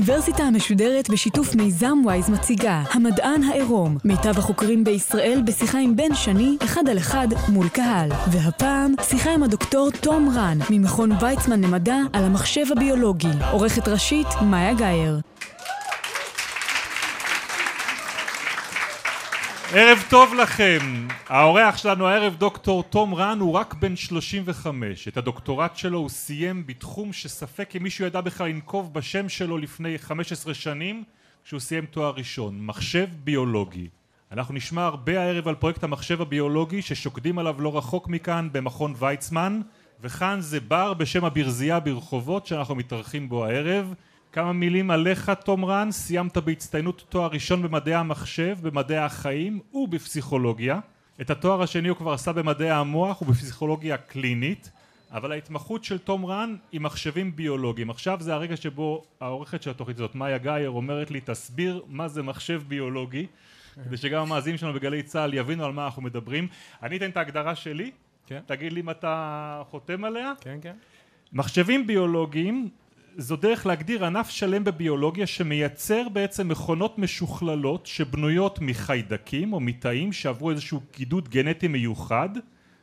האוניברסיטה המשודרת בשיתוף מיזם וויז מציגה המדען העירום מיטב החוקרים בישראל בשיחה עם בן שני אחד על אחד מול קהל. והפעם שיחה עם הדוקטור תום רן ממכון ויצמן למדע על המחשב הביולוגי. עורכת ראשית מאיה גאייר ערב טוב לכם. האורח שלנו הערב דוקטור תום רן הוא רק בן 35. את הדוקטורט שלו הוא סיים בתחום שספק אם מישהו ידע בכלל לנקוב בשם שלו לפני 15 שנים כשהוא סיים תואר ראשון, מחשב ביולוגי. אנחנו נשמע הרבה הערב על פרויקט המחשב הביולוגי ששוקדים עליו לא רחוק מכאן במכון ויצמן וכאן זה בר בשם הברזייה ברחובות שאנחנו מתארחים בו הערב כמה מילים עליך תום רן, סיימת בהצטיינות תואר ראשון במדעי המחשב, במדעי החיים ובפסיכולוגיה. את התואר השני הוא כבר עשה במדעי המוח ובפסיכולוגיה קלינית, אבל ההתמחות של תום רן היא מחשבים ביולוגיים. עכשיו זה הרגע שבו העורכת של התוכנית הזאת, מאיה גאייר, אומרת לי תסביר מה זה מחשב ביולוגי, כדי שגם המאזינים שלנו בגלי צה"ל יבינו על מה אנחנו מדברים. אני אתן את ההגדרה שלי, כן. תגיד לי אם אתה חותם עליה. כן, כן. מחשבים ביולוגיים זו דרך להגדיר ענף שלם בביולוגיה שמייצר בעצם מכונות משוכללות שבנויות מחיידקים או מתאים שעברו איזשהו קידוד גנטי מיוחד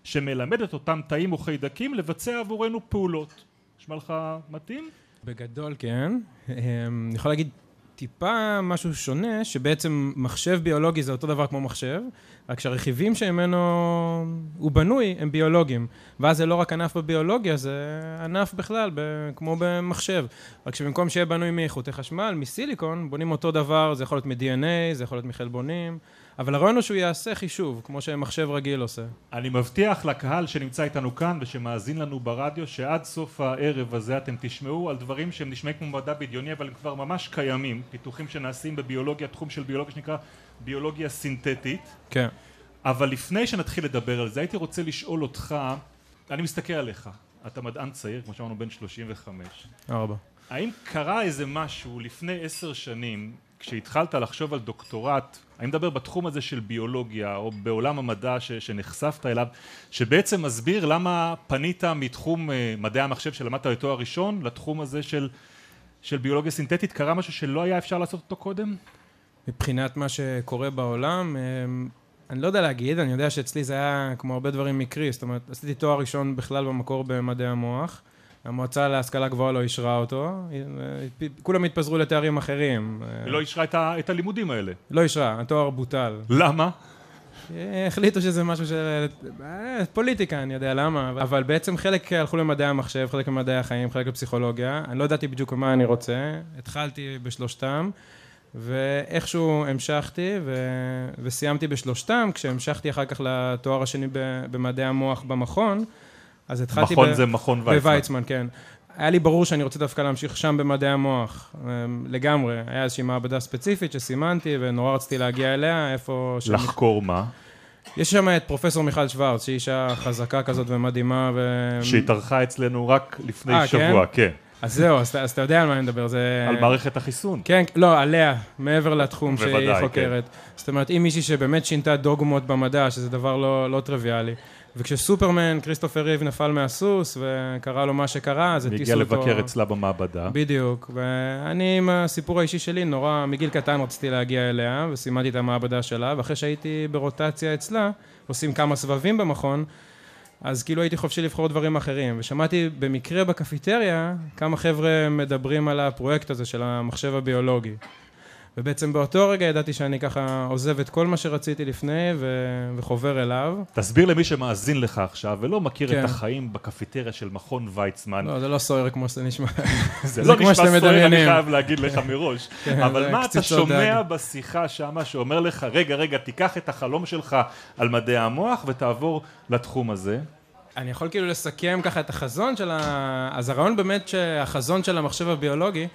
שמלמד את אותם תאים או חיידקים לבצע עבורנו פעולות. נשמע לך מתאים? בגדול כן. אמ, אני יכול להגיד טיפה משהו שונה, שבעצם מחשב ביולוגי זה אותו דבר כמו מחשב, רק שהרכיבים שממנו הוא בנוי הם ביולוגיים. ואז זה לא רק ענף בביולוגיה, זה ענף בכלל, ב, כמו במחשב. רק שבמקום שיהיה בנוי מאיכותי חשמל, מסיליקון, בונים אותו דבר, זה יכול להיות מ-DNA, זה יכול להיות מחלבונים. אבל הרעיון הוא שהוא יעשה חישוב, כמו שמחשב רגיל עושה. אני מבטיח לקהל שנמצא איתנו כאן ושמאזין לנו ברדיו, שעד סוף הערב הזה אתם תשמעו על דברים שהם נשמעים כמו מדע בדיוני, אבל הם כבר ממש קיימים, פיתוחים שנעשים בביולוגיה, תחום של ביולוגיה שנקרא ביולוגיה סינתטית. כן. אבל לפני שנתחיל לדבר על זה, הייתי רוצה לשאול אותך, אני מסתכל עליך, אתה מדען צעיר, כמו שאמרנו, בן 35. ארבע. האם קרה איזה משהו לפני עשר שנים כשהתחלת לחשוב על דוקטורט, אני מדבר בתחום הזה של ביולוגיה או בעולם המדע ש, שנחשפת אליו, שבעצם מסביר למה פנית מתחום אה, מדעי המחשב שלמדת לתואר ראשון לתחום הזה של, של ביולוגיה סינתטית, קרה משהו שלא היה אפשר לעשות אותו קודם? מבחינת מה שקורה בעולם, אה, אני לא יודע להגיד, אני יודע שאצלי זה היה כמו הרבה דברים מקרי, זאת אומרת, עשיתי תואר ראשון בכלל במקור במדעי המוח. המועצה להשכלה גבוהה לא אישרה אותו, כולם התפזרו לתארים אחרים. היא לא אישרה את, ה, את הלימודים האלה. לא אישרה, התואר בוטל. למה? החליטו שזה משהו של... פוליטיקה, אני יודע למה, אבל בעצם חלק הלכו למדעי המחשב, חלק למדעי החיים, חלק לפסיכולוגיה. אני לא ידעתי בדיוק מה אני רוצה, התחלתי בשלושתם, ואיכשהו המשכתי ו... וסיימתי בשלושתם, כשהמשכתי אחר כך לתואר השני במדעי המוח במכון. אז התחלתי... מכון ב... זה מכון ויצמן. בוויצמן, כן. היה לי ברור שאני רוצה דווקא להמשיך שם במדעי המוח, אמ, לגמרי. היה איזושהי מעבדה ספציפית שסימנתי, ונורא רציתי להגיע אליה, איפה... ש... לחקור מה? יש שם את פרופסור מיכל שוורץ, שהיא אישה חזקה כזאת ומדהימה ו... שהתארחה אצלנו רק לפני 아, אה, שבוע, כן. כן. אז זהו, אז, אז אתה יודע על מה אני מדבר, זה... על מערכת החיסון. כן, לא, עליה, מעבר לתחום שהיא חוקרת. כן. זאת אומרת, אם מישהי שבאמת שינתה דוגמות במדע, שזה דבר לא, לא טריוויאלי. וכשסופרמן, כריסטופר ריב נפל מהסוס וקרה לו מה שקרה, אז הטיסו אותו... והגיע לבקר אצלה במעבדה. בדיוק, ואני עם הסיפור האישי שלי, נורא, מגיל קטן רציתי להגיע אליה, וסימנתי את המעבדה שלה, ואחרי שהייתי ברוטציה אצלה, עושים כמה סבבים במכון, אז כאילו הייתי חופשי לבחור דברים אחרים, ושמעתי במקרה בקפיטריה כמה חבר'ה מדברים על הפרויקט הזה של המחשב הביולוגי. ובעצם באותו רגע ידעתי שאני ככה עוזב את כל מה שרציתי לפני ו... וחובר אליו. תסביר למי שמאזין לך עכשיו ולא מכיר כן. את החיים בקפיטריה של מכון ויצמן. לא, זה לא סוער כמו שזה נשמע. זה, זה לא נשמע סוער, אני חייב להגיד לך מראש. כן, אבל מה אתה שומע דג. בשיחה שמה שאומר לך, רגע, רגע, תיקח את החלום שלך על מדעי המוח ותעבור לתחום הזה? אני יכול כאילו לסכם ככה את החזון של ה... אז הרעיון באמת שהחזון של המחשב הביולוגי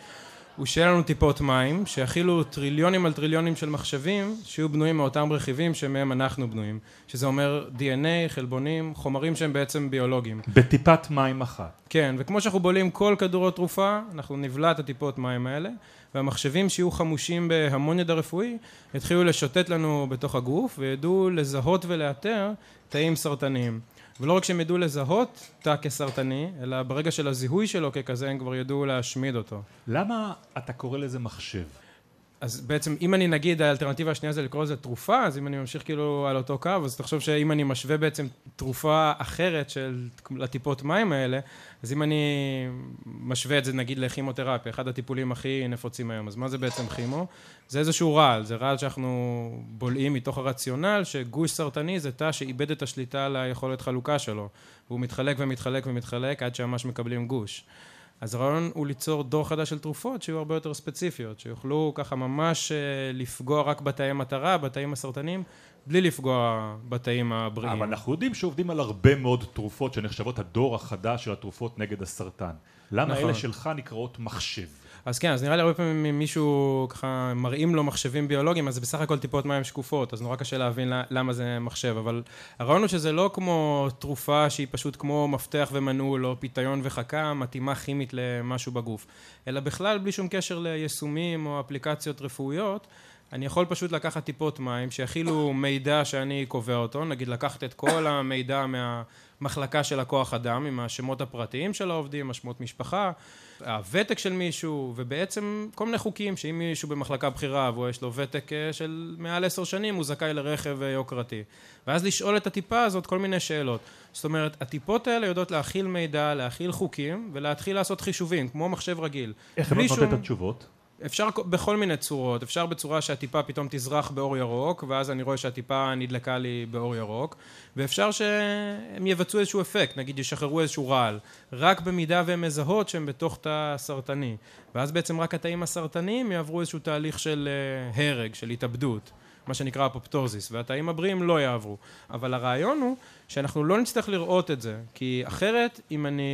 הוא שיהיה לנו טיפות מים, שיכילו טריליונים על טריליונים של מחשבים, שיהיו בנויים מאותם רכיבים שמהם אנחנו בנויים. שזה אומר DNA, חלבונים, חומרים שהם בעצם ביולוגיים. בטיפת מים אחת. כן, וכמו שאנחנו בולעים כל כדור תרופה, אנחנו נבלע את הטיפות מים האלה, והמחשבים שיהיו חמושים בהמון ידע רפואי, יתחילו לשוטט לנו בתוך הגוף, וידעו לזהות ולאתר תאים סרטניים. ולא רק שהם ידעו לזהות תא כסרטני, אלא ברגע של הזיהוי שלו ככזה, הם כבר ידעו להשמיד אותו. למה אתה קורא לזה מחשב? אז בעצם אם אני נגיד האלטרנטיבה השנייה זה לקרוא לזה תרופה, אז אם אני ממשיך כאילו על אותו קו, אז תחשוב שאם אני משווה בעצם תרופה אחרת של לטיפות מים האלה, אז אם אני משווה את זה נגיד לכימותרפיה, אחד הטיפולים הכי נפוצים היום, אז מה זה בעצם כימו? זה איזשהו רעל, זה רעל שאנחנו בולעים מתוך הרציונל שגוש סרטני זה תא שאיבד את השליטה על היכולת חלוקה שלו, והוא מתחלק ומתחלק ומתחלק עד שממש מקבלים גוש. אז הרעיון הוא ליצור דור חדש של תרופות שיהיו הרבה יותר ספציפיות, שיוכלו ככה ממש אה, לפגוע רק בתאי מטרה, בתאים הסרטניים, בלי לפגוע בתאים הבריאים. אבל אנחנו יודעים שעובדים על הרבה מאוד תרופות שנחשבות הדור החדש של התרופות נגד הסרטן. למה נכון. אלה שלך נקראות מחשב? אז כן, אז נראה לי הרבה פעמים אם מישהו ככה מראים לו מחשבים ביולוגיים, אז זה בסך הכל טיפות מים שקופות, אז נורא קשה להבין למה זה מחשב, אבל הרעיון הוא שזה לא כמו תרופה שהיא פשוט כמו מפתח ומנעול, או פיתיון וחכה, מתאימה כימית למשהו בגוף, אלא בכלל בלי שום קשר ליישומים או אפליקציות רפואיות, אני יכול פשוט לקחת טיפות מים שיכילו מידע שאני קובע אותו, נגיד לקחת את כל המידע מהמחלקה של הכוח אדם עם השמות הפרטיים של העובדים, השמות משפחה, הוותק של מישהו, ובעצם כל מיני חוקים שאם מישהו במחלקה בכירה ויש לו ותק אה, של מעל עשר שנים הוא זכאי לרכב אה, יוקרתי. ואז לשאול את הטיפה הזאת כל מיני שאלות. זאת אומרת, הטיפות האלה יודעות להכיל מידע, להכיל חוקים ולהתחיל לעשות חישובים, כמו מחשב רגיל. איך הן נותנות את שום- התשובות? אפשר בכל מיני צורות, אפשר בצורה שהטיפה פתאום תזרח באור ירוק, ואז אני רואה שהטיפה נדלקה לי באור ירוק, ואפשר שהם יבצעו איזשהו אפקט, נגיד ישחררו איזשהו רעל, רק במידה והן מזהות שהם בתוך תא סרטני, ואז בעצם רק התאים הסרטניים יעברו איזשהו תהליך של אה, הרג, של התאבדות. מה שנקרא אפופטוזיס, והתאים הבריאים לא יעברו. אבל הרעיון הוא שאנחנו לא נצטרך לראות את זה, כי אחרת, אם אני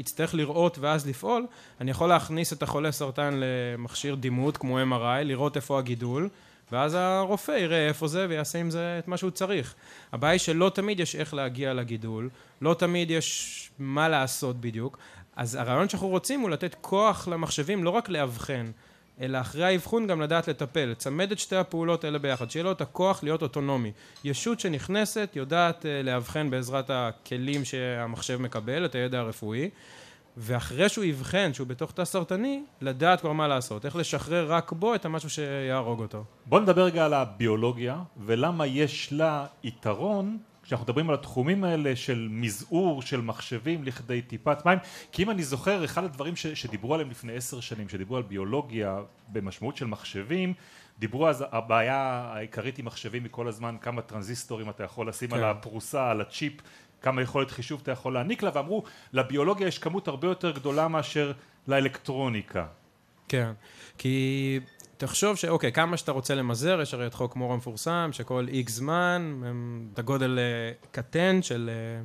אצטרך לראות ואז לפעול, אני יכול להכניס את החולה סרטן למכשיר דימות, כמו MRI, לראות איפה הגידול, ואז הרופא יראה איפה זה ויעשה עם זה את מה שהוא צריך. הבעיה היא שלא תמיד יש איך להגיע לגידול, לא תמיד יש מה לעשות בדיוק, אז הרעיון שאנחנו רוצים הוא לתת כוח למחשבים לא רק לאבחן, אלא אחרי האבחון גם לדעת לטפל, לצמד את שתי הפעולות האלה ביחד, שיהיה לו את הכוח להיות אוטונומי. ישות שנכנסת יודעת אה, לאבחן בעזרת הכלים שהמחשב מקבל, את הידע הרפואי, ואחרי שהוא יבחן שהוא בתוך תא סרטני, לדעת כבר מה לעשות, איך לשחרר רק בו את המשהו שיהרוג אותו. בוא נדבר רגע על הביולוגיה ולמה יש לה יתרון כשאנחנו מדברים על התחומים האלה של מזעור של מחשבים לכדי טיפת מים כי אם אני זוכר אחד הדברים ש, שדיברו עליהם לפני עשר שנים שדיברו על ביולוגיה במשמעות של מחשבים דיברו אז הבעיה העיקרית עם מחשבים היא כל הזמן כמה טרנזיסטורים אתה יכול לשים כן. על הפרוסה על הצ'יפ כמה יכולת חישוב אתה יכול להעניק לה ואמרו לביולוגיה יש כמות הרבה יותר גדולה מאשר לאלקטרוניקה כן, כי תחשוב שאוקיי, כמה שאתה רוצה למזער, יש הרי את חוק מור המפורסם, שכל איקס זמן, את הגודל אה, קטן של... אה,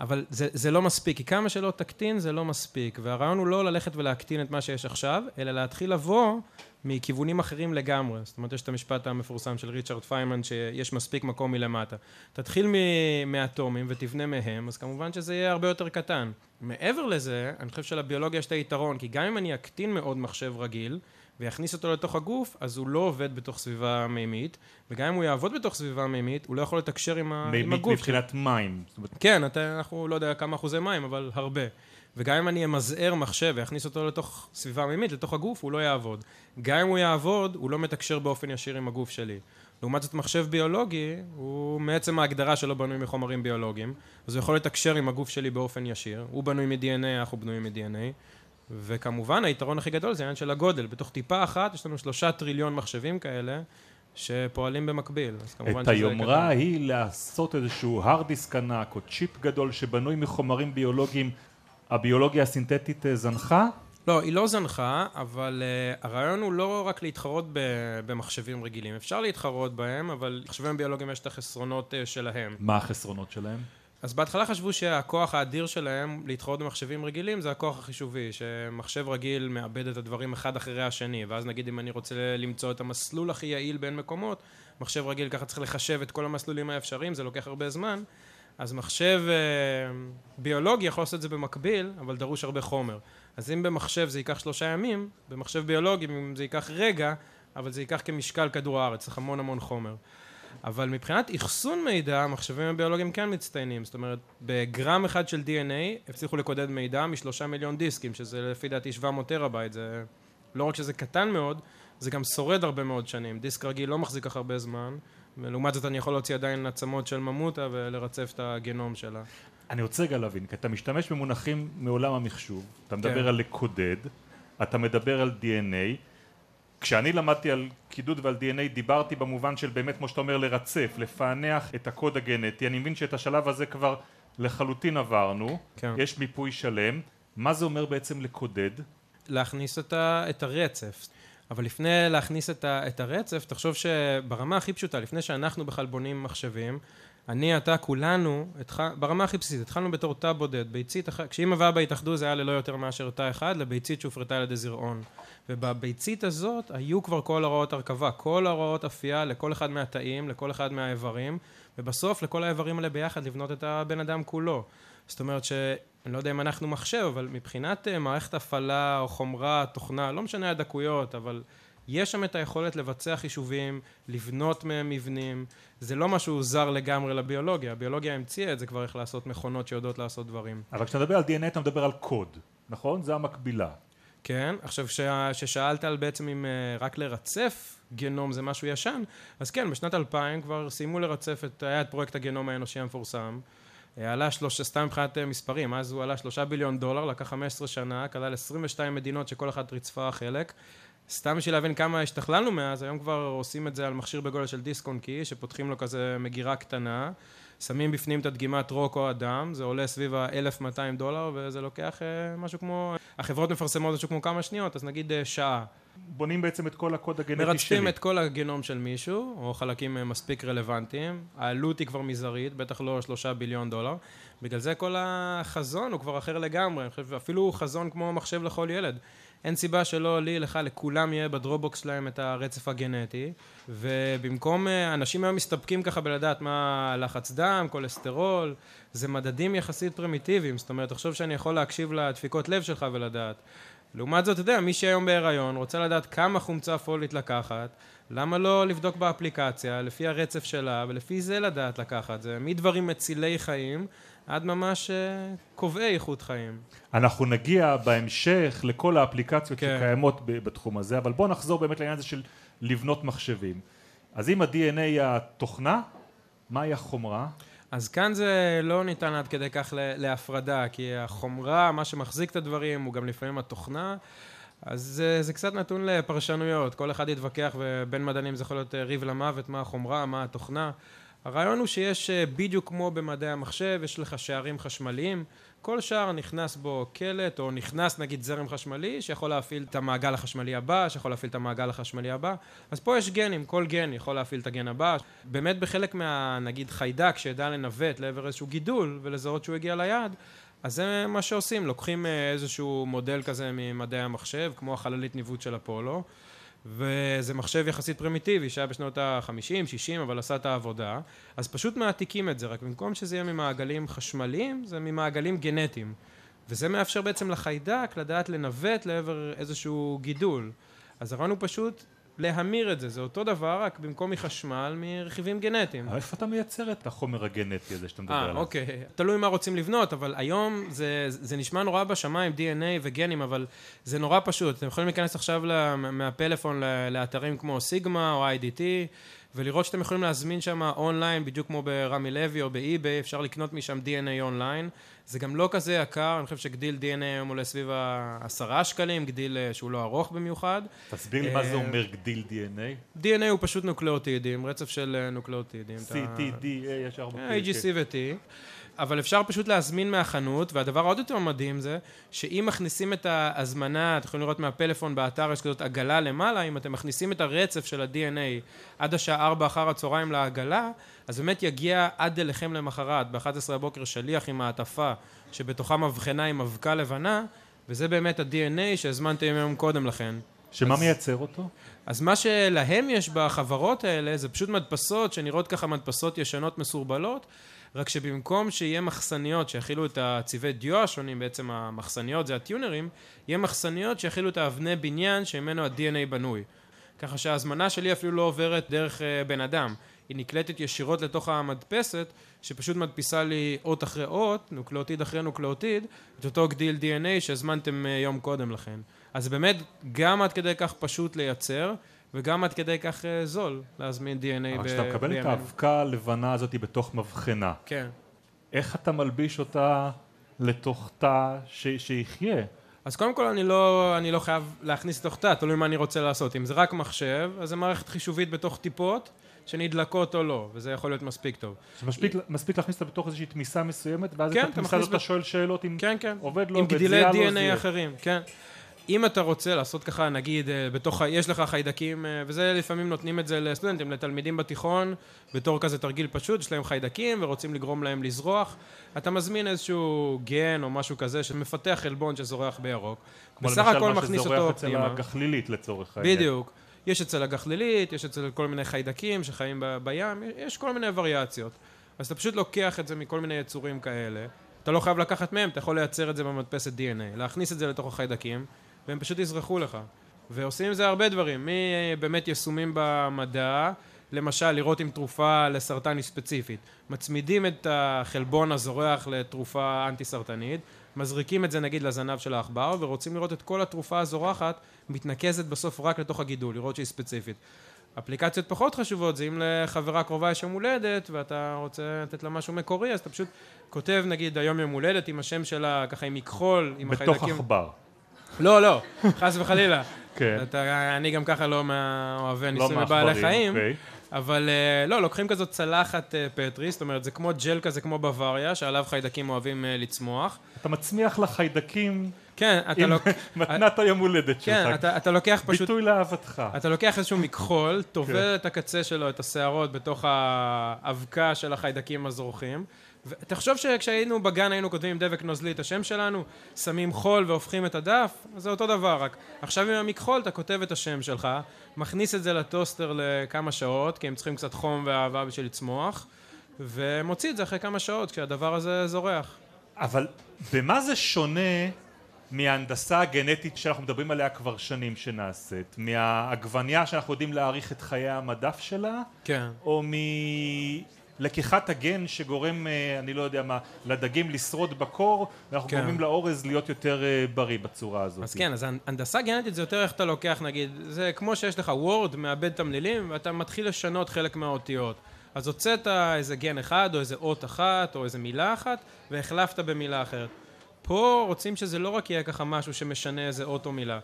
אבל זה, זה לא מספיק, כי כמה שלא תקטין זה לא מספיק, והרעיון הוא לא ללכת ולהקטין את מה שיש עכשיו, אלא להתחיל לבוא מכיוונים אחרים לגמרי. זאת אומרת, יש את המשפט המפורסם של ריצ'רד פיימן, שיש מספיק מקום מלמטה. תתחיל מאטומים ותבנה מהם, אז כמובן שזה יהיה הרבה יותר קטן. מעבר לזה, אני חושב שלביולוגיה יש את היתרון, כי גם אם אני אקטין מאוד מחשב רגיל, ויכניס אותו לתוך הגוף, אז הוא לא עובד בתוך סביבה מימית, וגם אם הוא יעבוד בתוך סביבה מימית, הוא לא יכול לתקשר עם, ה- עם מימית הגוף. מבחינת מים כן, אתה, אנחנו לא יודע כמה אחוזי מים, אבל הרבה. וגם אם אני אמזער מחשב ואכניס אותו לתוך סביבה מימית, לתוך הגוף, הוא לא יעבוד. גם אם הוא יעבוד, הוא לא מתקשר באופן ישיר עם הגוף שלי. לעומת זאת, מחשב ביולוגי, הוא מעצם ההגדרה שלו בנוי מחומרים ביולוגיים, אז הוא יכול לתקשר עם הגוף שלי באופן ישיר. הוא בנוי מ-DNA, אנחנו בנויים מ-DNA. וכמובן, היתרון הכי גדול זה העניין של הגודל. בתוך טיפה אחת יש לנו שלושה טריליון מחשבים כאלה, שפועלים במקביל. אז כמובן את היומרה גדול. היא לעשות איזשהו hard disk ענק או צ'יפ גדול שבנוי מחומרים ביולוגיים הביולוגיה הסינתטית אה, זנחה? לא, היא לא זנחה, אבל uh, הרעיון הוא לא רק להתחרות ב- במחשבים רגילים. אפשר להתחרות בהם, אבל מחשבים ביולוגיים יש את החסרונות uh, שלהם. מה החסרונות שלהם? אז בהתחלה חשבו שהכוח האדיר שלהם להתחרות במחשבים רגילים זה הכוח החישובי, שמחשב רגיל מאבד את הדברים אחד אחרי השני, ואז נגיד אם אני רוצה למצוא את המסלול הכי יעיל בין מקומות, מחשב רגיל ככה צריך לחשב את כל המסלולים האפשריים, זה לוקח הרבה זמן, אז מחשב אה, ביולוגי יכול לעשות את זה במקביל, אבל דרוש הרבה חומר. אז אם במחשב זה ייקח שלושה ימים, במחשב ביולוגי זה ייקח רגע, אבל זה ייקח כמשקל כדור הארץ, צריך המון המון חומר. אבל מבחינת אחסון מידע, המחשבים הביולוגיים כן מצטיינים. זאת אומרת, בגרם אחד של DNA הצליחו לקודד מידע משלושה מיליון דיסקים, שזה לפי דעתי 700 טרה-בייט, זה לא רק שזה קטן מאוד, זה גם שורד הרבה מאוד שנים. דיסק רגיל לא מחזיק כך הרבה זמן, ולעומת זאת אני יכול להוציא עדיין עצמות של ממוטה ולרצף את הגנום שלה. אני רוצה רגע להבין, כי אתה משתמש במונחים מעולם המחשוב, אתה מדבר כן. על לקודד, אתה מדבר על DNA, כשאני למדתי על קידוד ועל DNA דיברתי במובן של באמת כמו שאתה אומר לרצף, לפענח את הקוד הגנטי, אני מבין שאת השלב הזה כבר לחלוטין עברנו, כן. יש מיפוי שלם, מה זה אומר בעצם לקודד? להכניס את, ה, את הרצף. אבל לפני להכניס את, ה, את הרצף, תחשוב שברמה הכי פשוטה, לפני שאנחנו בכלל בונים מחשבים, אני, אתה, כולנו, התח... ברמה הכי בסיסית, התחלנו בתור תא בודד, ביצית אחת, כשאמא ואבא התאחדו זה היה ללא יותר מאשר תא אחד, לביצית שהופרטה על ידי זרעון. ובביצית הזאת היו כבר כל הוראות הרכבה, כל הוראות אפייה לכל אחד מהתאים, לכל אחד מהאיברים, ובסוף לכל האיברים האלה ביחד לבנות את הבן אדם כולו. זאת אומרת ש... אני לא יודע אם אנחנו מחשב, אבל מבחינת אה, מערכת הפעלה או חומרה, תוכנה, לא משנה הדקויות, אבל יש שם את היכולת לבצע חישובים, לבנות מהם מבנים, זה לא משהו זר לגמרי לביולוגיה, הביולוגיה המציאה את זה כבר איך לעשות מכונות שיודעות לעשות דברים. אבל כשאתה מדבר על DNA אתה מדבר על קוד, נכון? זה המקבילה. כן, עכשיו כששאלת על בעצם אם אה, רק לרצף גנום זה משהו ישן, אז כן, בשנת 2000 כבר סיימו לרצף את, היה את פרויקט הגנום האנושי המפורסם, אה, עלה שלוש, סתם מבחינת אה, מספרים, אז הוא עלה שלושה ביליון דולר, לקח 15 שנה, כלל 22 מדינות שכל אחת ריצפה חלק. סתם בשביל להבין כמה השתכללנו מאז, היום כבר עושים את זה על מכשיר בגודל של דיסק און קי, שפותחים לו כזה מגירה קטנה, שמים בפנים את הדגימת רוק או אדם, זה עולה סביב ה-1200 דולר, וזה לוקח אה, משהו כמו, החברות מפרסמות משהו כמו כמה שניות, אז נגיד אה, שעה. בונים בעצם את כל הקוד הגנטי שלי. מרצפים את כל הגנום של מישהו, או חלקים אה, מספיק רלוונטיים, העלות היא כבר מזערית, בטח לא שלושה ביליון דולר, בגלל זה כל החזון הוא כבר אחר לגמרי, אני חושב, אפילו חזון כמו מחשב לכל ילד. אין סיבה שלא לי, לך, לכולם יהיה בדרופבוקס שלהם את הרצף הגנטי, ובמקום, אה, אנשים היום מסתפקים ככה בלדעת מה לחץ דם, כולסטרול, זה מדדים יחסית פרימיטיביים, זאת אומרת, תחשוב שאני יכול להקשיב לדפיקות לב שלך ולדעת. לעומת זאת, אתה יודע, מי שהיום בהיריון רוצה לדעת כמה חומצה פולית לקחת, למה לא לבדוק באפליקציה, לפי הרצף שלה, ולפי זה לדעת לקחת, זה מדברים מצילי חיים עד ממש אה, קובעי איכות חיים. אנחנו נגיע בהמשך לכל האפליקציות כן. שקיימות בתחום הזה, אבל בואו נחזור באמת לעניין הזה של לבנות מחשבים. אז אם ה-DNA היא התוכנה, מהי החומרה? אז כאן זה לא ניתן עד כדי כך להפרדה, כי החומרה, מה שמחזיק את הדברים, הוא גם לפעמים התוכנה. אז זה, זה קצת נתון לפרשנויות, כל אחד יתווכח, ובין מדענים זה יכול להיות אה, ריב למוות, מה החומרה, מה התוכנה. הרעיון הוא שיש אה, בדיוק כמו במדעי המחשב, יש לך שערים חשמליים, כל שער נכנס בו קלט, או נכנס נגיד זרם חשמלי, שיכול להפעיל את המעגל החשמלי הבא, שיכול להפעיל את המעגל החשמלי הבא. אז פה יש גנים, כל גן יכול להפעיל את הגן הבא. באמת בחלק מה, נגיד חיידק שידע לנווט לעבר איזשהו גידול, ולזהות שהוא הגיע ליעד, אז זה מה שעושים, לוקחים אה, איזשהו מודל כזה ממדעי המחשב, כמו החללית ניווט של אפולו, וזה מחשב יחסית פרימיטיבי שהיה בשנות ה-50, 60, אבל עשה את העבודה, אז פשוט מעתיקים את זה, רק במקום שזה יהיה ממעגלים חשמליים, זה ממעגלים גנטיים. וזה מאפשר בעצם לחיידק לדעת לנווט לעבר איזשהו גידול. אז הרעיון הוא פשוט להמיר את זה, זה אותו דבר, רק במקום מחשמל, מרכיבים גנטיים. איפה אתה מייצר את החומר הגנטי הזה שאתה מדבר אה, עליו? אוקיי. תלוי מה רוצים לבנות, אבל היום זה, זה נשמע נורא בשמיים, DNA וגנים, אבל זה נורא פשוט. אתם יכולים להיכנס עכשיו מהפלאפון לאתרים כמו סיגמה או IDT, ולראות שאתם יכולים להזמין שם אונליין, בדיוק כמו ברמי לוי או באי-ביי, אפשר לקנות משם DNA online. זה גם לא כזה יקר, אני חושב שגדיל DNA היום עולה סביב העשרה שקלים, גדיל אה, שהוא לא ארוך במיוחד. תסביר לי מה זה אה, אומר גדיל DNA? DNA הוא פשוט נוקלאוטידים, רצף של אה, נוקלאוטידים. C, T, D, A, יש ארבע... AGC ו-T. אבל אפשר פשוט להזמין מהחנות, והדבר העוד יותר מדהים זה, שאם מכניסים את ההזמנה, אתם יכולים לראות מהפלאפון באתר, יש כזאת עגלה למעלה, אם אתם מכניסים את הרצף של ה-DNA עד השעה 4 אחר הצהריים לעגלה, אז באמת יגיע עד אליכם למחרת, ב-11 הבוקר שליח עם מעטפה, שבתוכה מבחנה עם אבקה לבנה, וזה באמת ה-DNA שהזמנתם יום קודם לכן. שמה אז- מייצר אותו? אז מה שלהם יש בחברות האלה זה פשוט מדפסות שנראות ככה מדפסות ישנות מסורבלות רק שבמקום שיהיה מחסניות שיכילו את הצבעי דיו השונים בעצם המחסניות זה הטונרים יהיה מחסניות שיכילו את האבני בניין שממנו ה-DNA בנוי ככה שההזמנה שלי אפילו לא עוברת דרך אה, בן אדם היא נקלטת ישירות לתוך המדפסת שפשוט מדפיסה לי אות אחרי אות, נוקלאוטיד אחרי נוקלאוטיד, את אותו גדיל DNA שהזמנתם אה, יום קודם לכן. אז באמת גם עד כדי כך פשוט לייצר, וגם עד כדי כך אה, זול להזמין DNA אבל ב- כשאתה מקבל את בימינו. האבקה הלבנה הזאת בתוך מבחנה, כן. איך אתה מלביש אותה לתוך תא ש- שיחיה? אז קודם כל אני לא, אני לא חייב להכניס לתוך תא, תלוי מה אני רוצה לעשות. אם זה רק מחשב, אז זה מערכת חישובית בתוך טיפות, שנדלקות או לא, וזה יכול להיות מספיק טוב. שמספיק מספיק להכניס אותה בתוך איזושהי תמיסה מסוימת, ואז כן, את התמיסה הזאת אתה ב- שואל שאלות אם כן, כן. עובד לו, עם ואת גדילי זיהה לו, DNA זיהה. אחרים, כן. אם אתה רוצה לעשות ככה, נגיד, אה, בתוך, יש לך חיידקים, אה, וזה לפעמים נותנים את זה לסטודנטים, לתלמידים בתיכון, בתור כזה תרגיל פשוט, יש להם חיידקים ורוצים לגרום להם לזרוח, אתה מזמין איזשהו גן או משהו כזה שמפתח חלבון שזורח בירוק, כמו בסך למשל הכל מה מכניס שזורח אותו אצל פנימה. הגחלילית לצורך העניין. בדיוק. יש אצל הגחלילית, יש אצל כל מיני חיידקים שחיים ב- בים, יש כל מיני וריאציות. אז אתה פשוט לוקח את זה מכל מיני יצורים כאלה, אתה לא חייב לקחת מהם, אתה יכול לייצר את זה במדפסת DNA, להכניס את זה לתוך החיידקים, והם פשוט יזרחו לך. ועושים עם זה הרבה דברים, מבאמת יישומים במדע, למשל לראות אם תרופה לסרטן היא ספציפית. מצמידים את החלבון הזורח לתרופה אנטי סרטנית, מזריקים את זה נגיד לזנב של העכבר, ורוצים לראות את כל התרופה הזורחת מתנקזת בסוף רק לתוך הגידול, לראות שהיא ספציפית. אפליקציות פחות חשובות זה אם לחברה קרובה יש יום הולדת ואתה רוצה לתת לה משהו מקורי אז אתה פשוט כותב נגיד היום יום הולדת עם השם שלה ככה עם מכחול עם בתוך החיידקים עכבר. לא לא חס וחלילה כן. אתה, אני גם ככה לא מאוהבי לא ניסוי מעכברים, בבעלי חיים אוקיי. אבל אה, לא לוקחים כזאת צלחת אה, פטרי זאת אומרת זה כמו ג'ל כזה כמו בוואריה שעליו חיידקים אוהבים אה, לצמוח אתה מצמיח לחיידקים כן אתה עם לוק... מתנת היום הולדת כן שלך. אתה, אתה לוקח פשוט ביטוי לאהבתך. אתה לוקח איזשהו מכחול, כן. טובל את הקצה שלו, את השערות, בתוך האבקה של החיידקים הזורחים. ותחשוב שכשהיינו בגן היינו כותבים עם דבק נוזלי את השם שלנו, שמים חול והופכים את הדף, זה אותו דבר, רק עכשיו עם המכחול אתה כותב את השם שלך, מכניס את זה לטוסטר לכמה שעות, כי הם צריכים קצת חום ואהבה בשביל לצמוח, ומוציא את זה אחרי כמה שעות, כשהדבר הזה זורח. אבל במה זה שונה מההנדסה הגנטית שאנחנו מדברים עליה כבר שנים שנעשית? מהעגבניה שאנחנו יודעים להעריך את חיי המדף שלה? כן. או מלקיחת הגן שגורם, אה, אני לא יודע מה, לדגים לשרוד בקור, ואנחנו כן. גורמים לאורז להיות יותר אה, בריא בצורה הזאת. אז כן, אז הנדסה גנטית זה יותר איך אתה לוקח, נגיד, זה כמו שיש לך וורד, מאבד תמלילים, ואתה מתחיל לשנות חלק מהאותיות. אז הוצאת איזה גן אחד, או איזה אות אחת, או איזה מילה אחת, והחלפת במילה אחרת. פה רוצים שזה לא רק יהיה ככה משהו שמשנה איזה אות או מילה.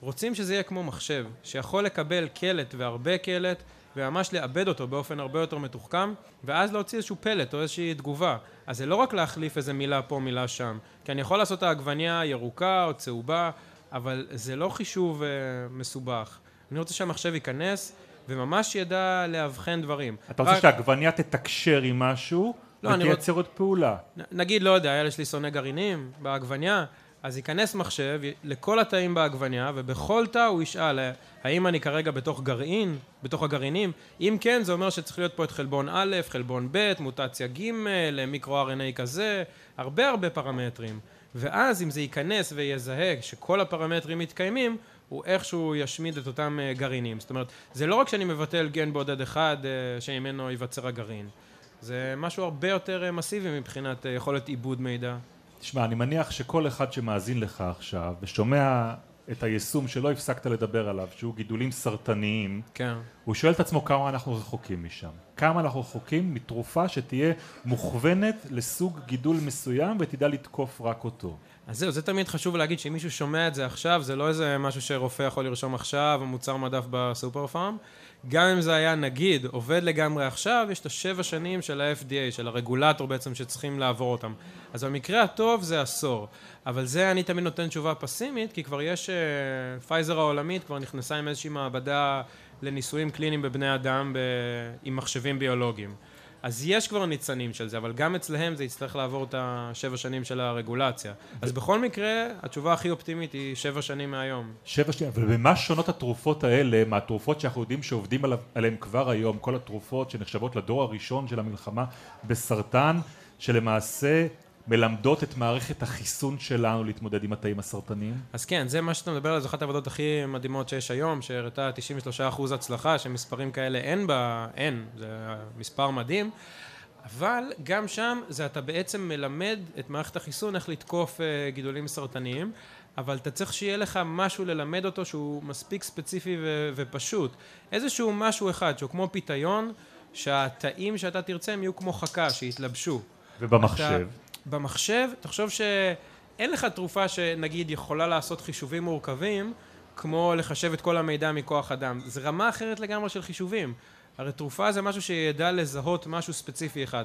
רוצים שזה יהיה כמו מחשב, שיכול לקבל קלט והרבה קלט, וממש לעבד אותו באופן הרבה יותר מתוחכם, ואז להוציא איזשהו פלט או איזושהי תגובה. אז זה לא רק להחליף איזה מילה פה, מילה שם. כי אני יכול לעשות את העגבניה ירוקה או צהובה, אבל זה לא חישוב אה, מסובך. אני רוצה שהמחשב ייכנס, וממש ידע לאבחן דברים. אתה רוצה רק- שהעגבניה תתקשר עם משהו, לא, אני ותייצר עוד פעולה. נגיד, לא יודע, הילד שלי שונא גרעינים בעגבניה, אז ייכנס מחשב לכל התאים בעגבניה, ובכל תא הוא ישאל, "אה, האם אני כרגע בתוך גרעין, בתוך הגרעינים? אם כן, זה אומר שצריך להיות פה את חלבון א', חלבון ב', מוטציה ג', מיקרו-RNA כזה, הרבה הרבה פרמטרים. ואז אם זה ייכנס ויזהה שכל הפרמטרים מתקיימים, הוא איכשהו ישמיד את אותם אה, גרעינים. זאת אומרת, זה לא רק שאני מבטל גן בודד אחד אה, שממנו ייווצר הגרעין. זה משהו הרבה יותר אה, מסיבי מבחינת אה, יכולת עיבוד מידע. תשמע, אני מניח שכל אחד שמאזין לך עכשיו ושומע את היישום שלא הפסקת לדבר עליו, שהוא גידולים סרטניים, כן. הוא שואל את עצמו כמה אנחנו רחוקים משם. כמה אנחנו רחוקים מתרופה שתהיה מוכוונת לסוג גידול מסוים ותדע לתקוף רק אותו. אז זהו, זה תמיד חשוב להגיד שאם מישהו שומע את זה עכשיו, זה לא איזה משהו שרופא יכול לרשום עכשיו, או מוצר מדף בסופר פארם, גם אם זה היה נגיד עובד לגמרי עכשיו, יש את השבע שנים של ה-FDA, של הרגולטור בעצם שצריכים לעבור אותם. אז במקרה הטוב זה עשור. אבל זה אני תמיד נותן תשובה פסימית, כי כבר יש, פייזר העולמית כבר נכנסה עם איזושהי מעבדה לניסויים קליניים בבני אדם ב... עם מחשבים ביולוגיים. אז יש כבר ניצנים של זה, אבל גם אצלהם זה יצטרך לעבור את השבע שנים של הרגולציה. אז בכל מקרה, התשובה הכי אופטימית היא שבע שנים מהיום. שבע שנים, אבל במה שונות התרופות האלה מהתרופות שאנחנו יודעים שעובדים עליהן כבר היום, כל התרופות שנחשבות לדור הראשון של המלחמה בסרטן, שלמעשה מלמדות את מערכת החיסון שלנו להתמודד עם התאים הסרטניים? אז כן, זה מה שאתה מדבר עליו, זו אחת העבודות הכי מדהימות שיש היום, שהראתה 93% הצלחה, שמספרים כאלה אין בה, אין, זה מספר מדהים. אבל גם שם זה אתה בעצם מלמד את מערכת החיסון איך לתקוף uh, גידולים סרטניים, אבל אתה צריך שיהיה לך משהו ללמד אותו שהוא מספיק ספציפי ו- ופשוט. איזשהו משהו אחד שהוא כמו פיתיון, שהתאים שאתה תרצה הם יהיו כמו חכה, שיתלבשו. ובמחשב? אתה, במחשב, תחשוב שאין לך תרופה שנגיד יכולה לעשות חישובים מורכבים, כמו לחשב את כל המידע מכוח אדם. זה רמה אחרת לגמרי של חישובים. הרי תרופה זה משהו שידע לזהות משהו ספציפי אחד.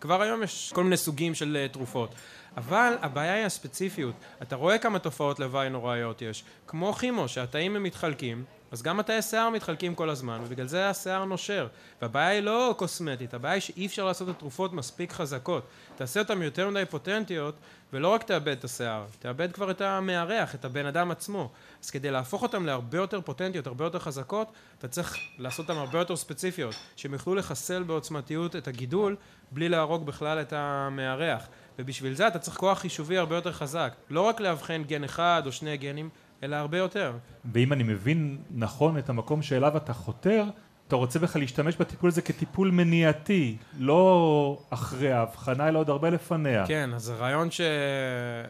כבר היום יש כל מיני סוגים של אה, תרופות. אבל הבעיה היא הספציפיות. אתה רואה כמה תופעות לוואי נוראיות יש. כמו כימו, שהתאים הם מתחלקים, אז גם התאי שיער מתחלקים כל הזמן, ובגלל זה השיער נושר. והבעיה היא לא קוסמטית, הבעיה היא שאי אפשר לעשות את התרופות מספיק חזקות. תעשה אותן יותר מדי פוטנטיות, ולא רק תאבד את השיער, תאבד כבר את המארח, את הבן אדם עצמו. אז כדי להפוך אותן להרבה יותר פוטנטיות, הרבה יותר חזקות, אתה צריך לעשות אותן הרבה יותר ספציפיות, שהם יוכלו לחסל בעוצמתיות את הגידול, בלי להרוג בכלל את המארח. ובשביל זה אתה צריך כוח חישובי הרבה יותר חזק. לא רק לאבחן גן אחד או שני גנים, אלא הרבה יותר. ואם אני מבין נכון את המקום שאליו אתה חותר, אתה רוצה בכלל להשתמש בטיפול הזה כטיפול מניעתי, לא אחרי ההבחנה, אלא עוד הרבה לפניה. כן, אז הרעיון ש...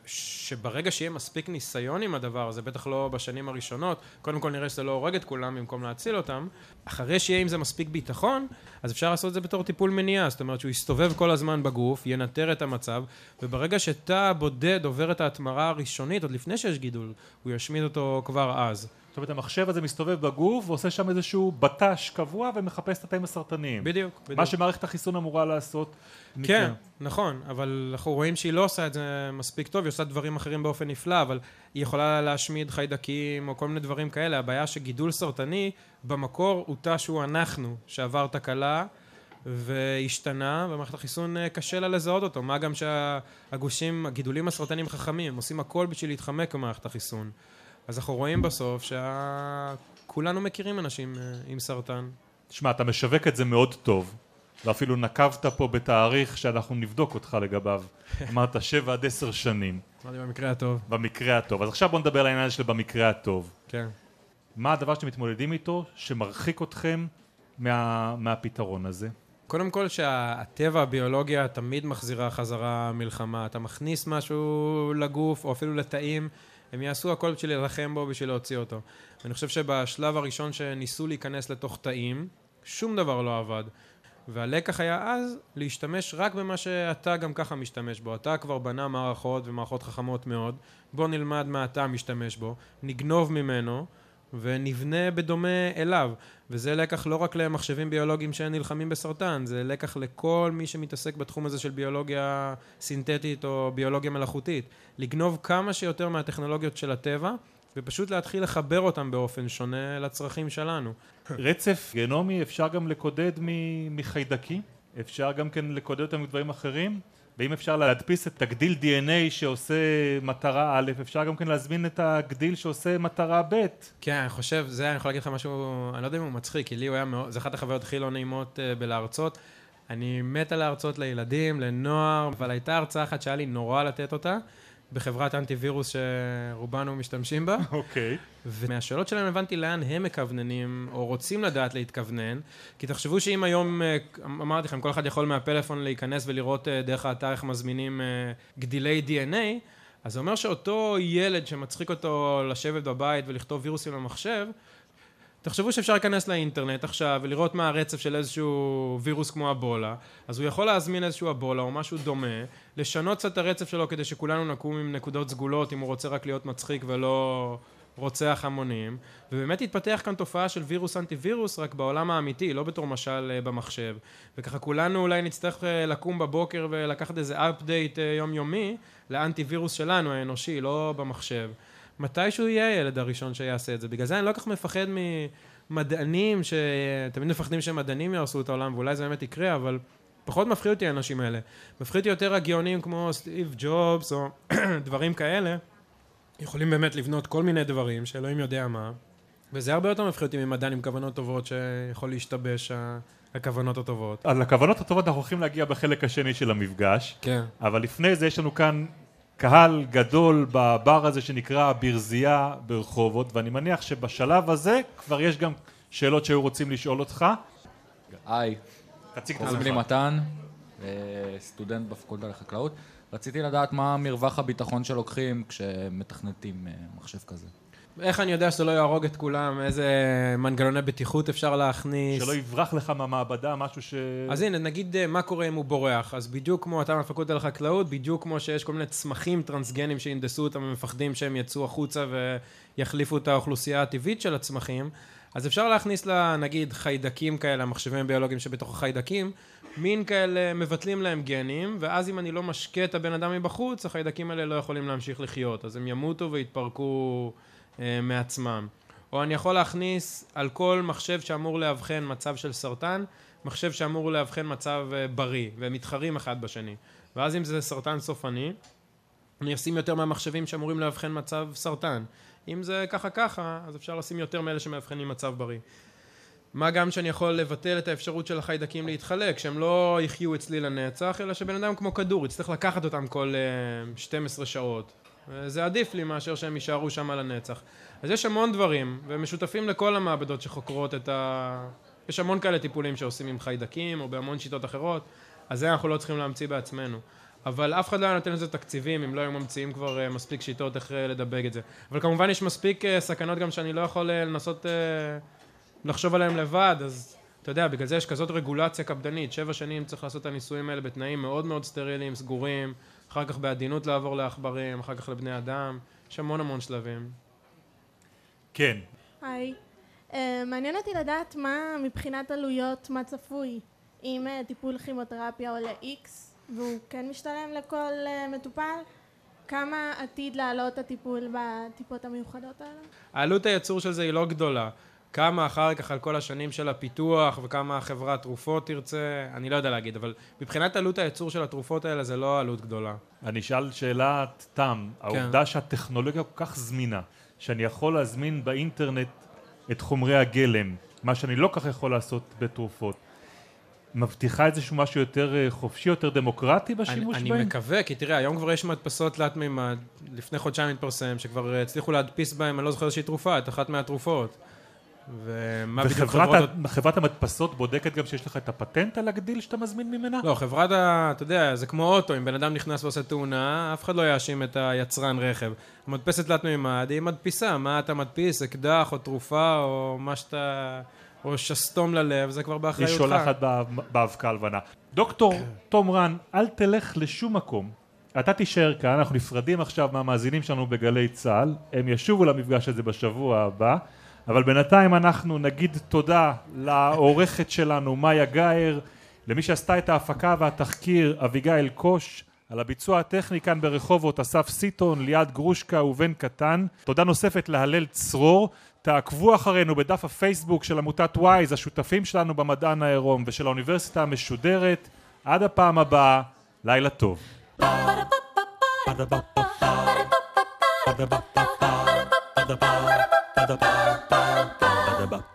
שברגע שיהיה מספיק ניסיון עם הדבר הזה, בטח לא בשנים הראשונות, קודם כל נראה שזה לא הורג את כולם במקום להציל אותם, אחרי שיהיה עם זה מספיק ביטחון, אז אפשר לעשות את זה בתור טיפול מניעה, זאת אומרת שהוא יסתובב כל הזמן בגוף, ינטר את המצב, וברגע שתא בודד עובר את ההתמרה הראשונית, עוד לפני שיש גידול, הוא ישמיד אותו כבר אז. אומרת המחשב הזה מסתובב בגוף ועושה שם איזשהו בט"ש קבוע ומחפש את התאים הסרטניים. בדיוק, בדיוק. מה שמערכת החיסון אמורה לעשות. כן, נכון, אבל אנחנו רואים שהיא לא עושה את זה מספיק טוב, היא עושה דברים אחרים באופן נפלא, אבל היא יכולה להשמיד חיידקים או כל מיני דברים כאלה. הבעיה שגידול סרטני במקור הוא תא שהוא אנחנו, שעבר תקלה. והשתנה, ומערכת החיסון אה, קשה לה לזהות אותו. מה גם שהגושים, הגידולים הסרטניים חכמים, הם עושים הכל בשביל להתחמק במערכת החיסון. אז אנחנו רואים בסוף שכולנו מכירים אנשים אה, עם סרטן. שמע, אתה משווק את זה מאוד טוב, ואפילו נקבת פה בתאריך שאנחנו נבדוק אותך לגביו. אמרת שבע עד עשר שנים. אמרתי במקרה הטוב. במקרה הטוב. אז עכשיו בוא נדבר על העניין של במקרה הטוב. כן. מה הדבר שאתם מתמודדים איתו, שמרחיק אתכם מה, מהפתרון הזה? קודם כל שהטבע, הביולוגיה, תמיד מחזירה חזרה מלחמה. אתה מכניס משהו לגוף, או אפילו לתאים, הם יעשו הכל בשביל להילחם בו, בשביל להוציא אותו. ואני חושב שבשלב הראשון שניסו להיכנס לתוך תאים, שום דבר לא עבד. והלקח היה אז להשתמש רק במה שאתה גם ככה משתמש בו. אתה כבר בנה מערכות ומערכות חכמות מאוד, בוא נלמד מה אתה משתמש בו, נגנוב ממנו ונבנה בדומה אליו. וזה לקח לא רק למחשבים ביולוגיים שנלחמים בסרטן, זה לקח לכל מי שמתעסק בתחום הזה של ביולוגיה סינתטית או ביולוגיה מלאכותית. לגנוב כמה שיותר מהטכנולוגיות של הטבע, ופשוט להתחיל לחבר אותם באופן שונה לצרכים שלנו. רצף גנומי אפשר גם לקודד מחיידקים? אפשר גם כן לקודד אותם מדברים אחרים? ואם אפשר להדפיס את הגדיל DNA שעושה מטרה א', אפשר גם כן להזמין את הגדיל שעושה מטרה ב'. כן, אני חושב, זה, אני יכול להגיד לך משהו, אני לא יודע אם הוא מצחיק, כי לי הוא היה מאוד, זו אחת החוויות הכי לא נעימות uh, בלהרצות. אני מת על להרצות לילדים, לנוער, אבל הייתה הרצאה אחת שהיה לי נורא לתת אותה. בחברת אנטיווירוס שרובנו משתמשים בה. אוקיי. Okay. ומהשאלות שלהם הבנתי לאן הם מכווננים, או רוצים לדעת להתכוונן, כי תחשבו שאם היום, אה, אמרתי לכם, כל אחד יכול מהפלאפון להיכנס ולראות אה, דרך האתר איך מזמינים אה, גדילי DNA, אז זה אומר שאותו ילד שמצחיק אותו לשבת בבית ולכתוב וירוסים למחשב, תחשבו שאפשר להיכנס לאינטרנט עכשיו ולראות מה הרצף של איזשהו וירוס כמו אבולה, אז הוא יכול להזמין איזשהו אבולה או משהו דומה, לשנות קצת את הרצף שלו כדי שכולנו נקום עם נקודות סגולות אם הוא רוצה רק להיות מצחיק ולא רוצח המונים, ובאמת התפתח כאן תופעה של וירוס אנטי וירוס, רק בעולם האמיתי, לא בתור משל אה, במחשב. וככה כולנו אולי נצטרך אה, לקום בבוקר ולקחת איזה אפדייט אה, יומיומי לאנטי וירוס שלנו, האנושי, לא במחשב. מתישהו יהיה הילד הראשון שיעשה את זה. בגלל זה אני לא כל כך מפחד ממדענים, שתמיד מפחדים שמדענים יהרסו את העולם, ואולי זה באמת יקרה, אבל פחות מפחיד אותי האנשים האלה. מפחיד אותי יותר הגאונים כמו סטיב ג'ובס, או דברים כאלה. יכולים באמת לבנות כל מיני דברים שאלוהים יודע מה, וזה הרבה יותר מפחיד אותי ממדען עם כוונות טובות שיכול להשתבש הכוונות הטובות. על הכוונות הטובות אנחנו הולכים להגיע בחלק השני של המפגש. כן. אבל לפני זה יש לנו כאן קהל גדול בבר הזה שנקרא ברזייה ברחובות, ואני מניח שבשלב הזה כבר יש גם שאלות שהיו רוצים לשאול אותך. היי, תציג את קוראים לי עצמך. מתן, אה, סטודנט בפקולטה לחקלאות. רציתי לדעת מה מרווח הביטחון שלוקחים כשמתכנתים אה, מחשב כזה. איך אני יודע שזה לא יהרוג את כולם? איזה מנגנוני בטיחות אפשר להכניס? שלא יברח לך מהמעבדה משהו ש... אז הנה, נגיד אה, מה קורה אם הוא בורח. אז בדיוק כמו אתה מהפקולטה לחקלאות, בדיוק כמו שיש כל מיני צמחים טרנסגנים שהנדסו אותם ומפחדים שהם יצאו החוצה ויחליפו את האוכלוסייה הטבעית של הצמחים, אז אפשר להכניס לה, נגיד, חיידקים כאלה, המחשבים הביולוגיים שבתוך החיידקים, מין כאלה מבטלים להם גנים, ואז אם אני לא משקה את הבן אדם מבחוץ, החיידקים האלה לא יכולים להמשיך לחיות, אז הם ימותו ויתפרקו מעצמם. או אני יכול להכניס על כל מחשב שאמור לאבחן מצב של סרטן, מחשב שאמור לאבחן מצב אה, בריא, והם מתחרים אחד בשני. ואז אם זה סרטן סופני, אני אשים יותר מהמחשבים שאמורים לאבחן מצב סרטן. אם זה ככה ככה, אז אפשר לשים יותר מאלה שמאבחנים מצב בריא. מה גם שאני יכול לבטל את האפשרות של החיידקים להתחלק, שהם לא יחיו אצלי לנצח, אלא שבן אדם כמו כדור יצטרך לקחת אותם כל uh, 12 שעות. זה עדיף לי מאשר שהם יישארו שם לנצח. אז יש המון דברים, והם משותפים לכל המעבדות שחוקרות את ה... יש המון כאלה טיפולים שעושים עם חיידקים, או בהמון שיטות אחרות, אז זה אנחנו לא צריכים להמציא בעצמנו. אבל אף אחד לא היה נותן לזה תקציבים, אם לא היו ממציאים כבר uh, מספיק שיטות איך uh, לדבק את זה. אבל כמובן יש מספיק uh, סכנות גם שאני לא יכול לנסות לחשוב עליהם לבד, אז אתה יודע, בגלל זה יש כזאת רגולציה קפדנית, שבע שנים צריך לעשות את הניסויים האלה בתנאים מאוד מאוד סטריליים, סגורים, אחר כך בעדינות לעבור לעכברים, אחר כך לבני אדם, יש המון המון שלבים. כן. היי. Uh, מעניין אותי לדעת מה מבחינת עלויות, מה צפוי. אם uh, טיפול כימותרפיה עולה X והוא כן משתלם לכל uh, מטופל, כמה עתיד לעלות הטיפול בטיפות המיוחדות האלה? העלות הייצור של זה היא לא גדולה. כמה אחר כך על כל השנים של הפיתוח וכמה חברת תרופות תרצה, אני לא יודע להגיד, אבל מבחינת עלות הייצור של התרופות האלה זה לא עלות גדולה. אני אשאל שאלת תם. כן. העובדה שהטכנולוגיה כל כך זמינה, שאני יכול להזמין באינטרנט את חומרי הגלם, מה שאני לא כך יכול לעשות בתרופות, מבטיחה איזשהו משהו יותר אה, חופשי, יותר דמוקרטי בשימוש אני, בהם? אני מקווה, כי תראה, היום כבר יש מדפסות תלת מימד, לפני חודשיים התפרסם, שכבר אה, הצליחו להדפיס בהם, אני לא זוכר איזושהי תרופה, את אחת מהתרופות. ומה בדיוק וחברת חברות... ה- חברת המדפסות בודקת גם שיש לך את הפטנט על הגדיל שאתה מזמין ממנה? לא, חברת ה... אתה יודע, זה כמו אוטו, אם בן אדם נכנס ועושה תאונה, אף אחד לא יאשים את היצרן רכב. המדפסת תלת מימד, היא מדפיסה, מה אתה מדפיס, אקדח או תרופה או מה שאתה... או שסתום ללב, זה כבר היא באחריותך. שולחת בא- באבקה הלבנה. דוקטור תום רן, אל תלך לשום מקום. אתה תישאר כאן, אנחנו נפרדים עכשיו מהמאזינים שלנו בגלי צה"ל, הם ישובו למפגש הזה בשבוע הבא, אבל בינתיים אנחנו נגיד תודה לעורכת שלנו מאיה גאייר, למי שעשתה את ההפקה והתחקיר אביגיל קוש, על הביצוע הטכני כאן ברחובות אסף סיטון, ליעד גרושקה ובן קטן. תודה נוספת להלל צרור. תעקבו אחרינו בדף הפייסבוק של עמותת וויז, השותפים שלנו במדען העירום ושל האוניברסיטה המשודרת. עד הפעם הבאה, לילה טוב.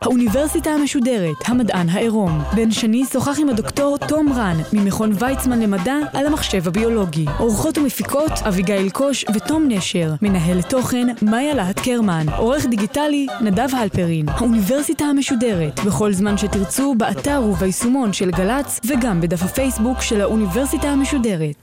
האוניברסיטה המשודרת, המדען העירום. בן שני שוחח עם הדוקטור תום רן, ממכון ויצמן למדע, על המחשב הביולוגי. עורכות ומפיקות, אביגיל קוש ותום נשר. מנהלת תוכן, מאיה להט קרמן. עורך דיגיטלי, נדב הלפרין. האוניברסיטה המשודרת, בכל זמן שתרצו, באתר וביישומון של גל"צ, וגם בדף הפייסבוק של האוניברסיטה המשודרת.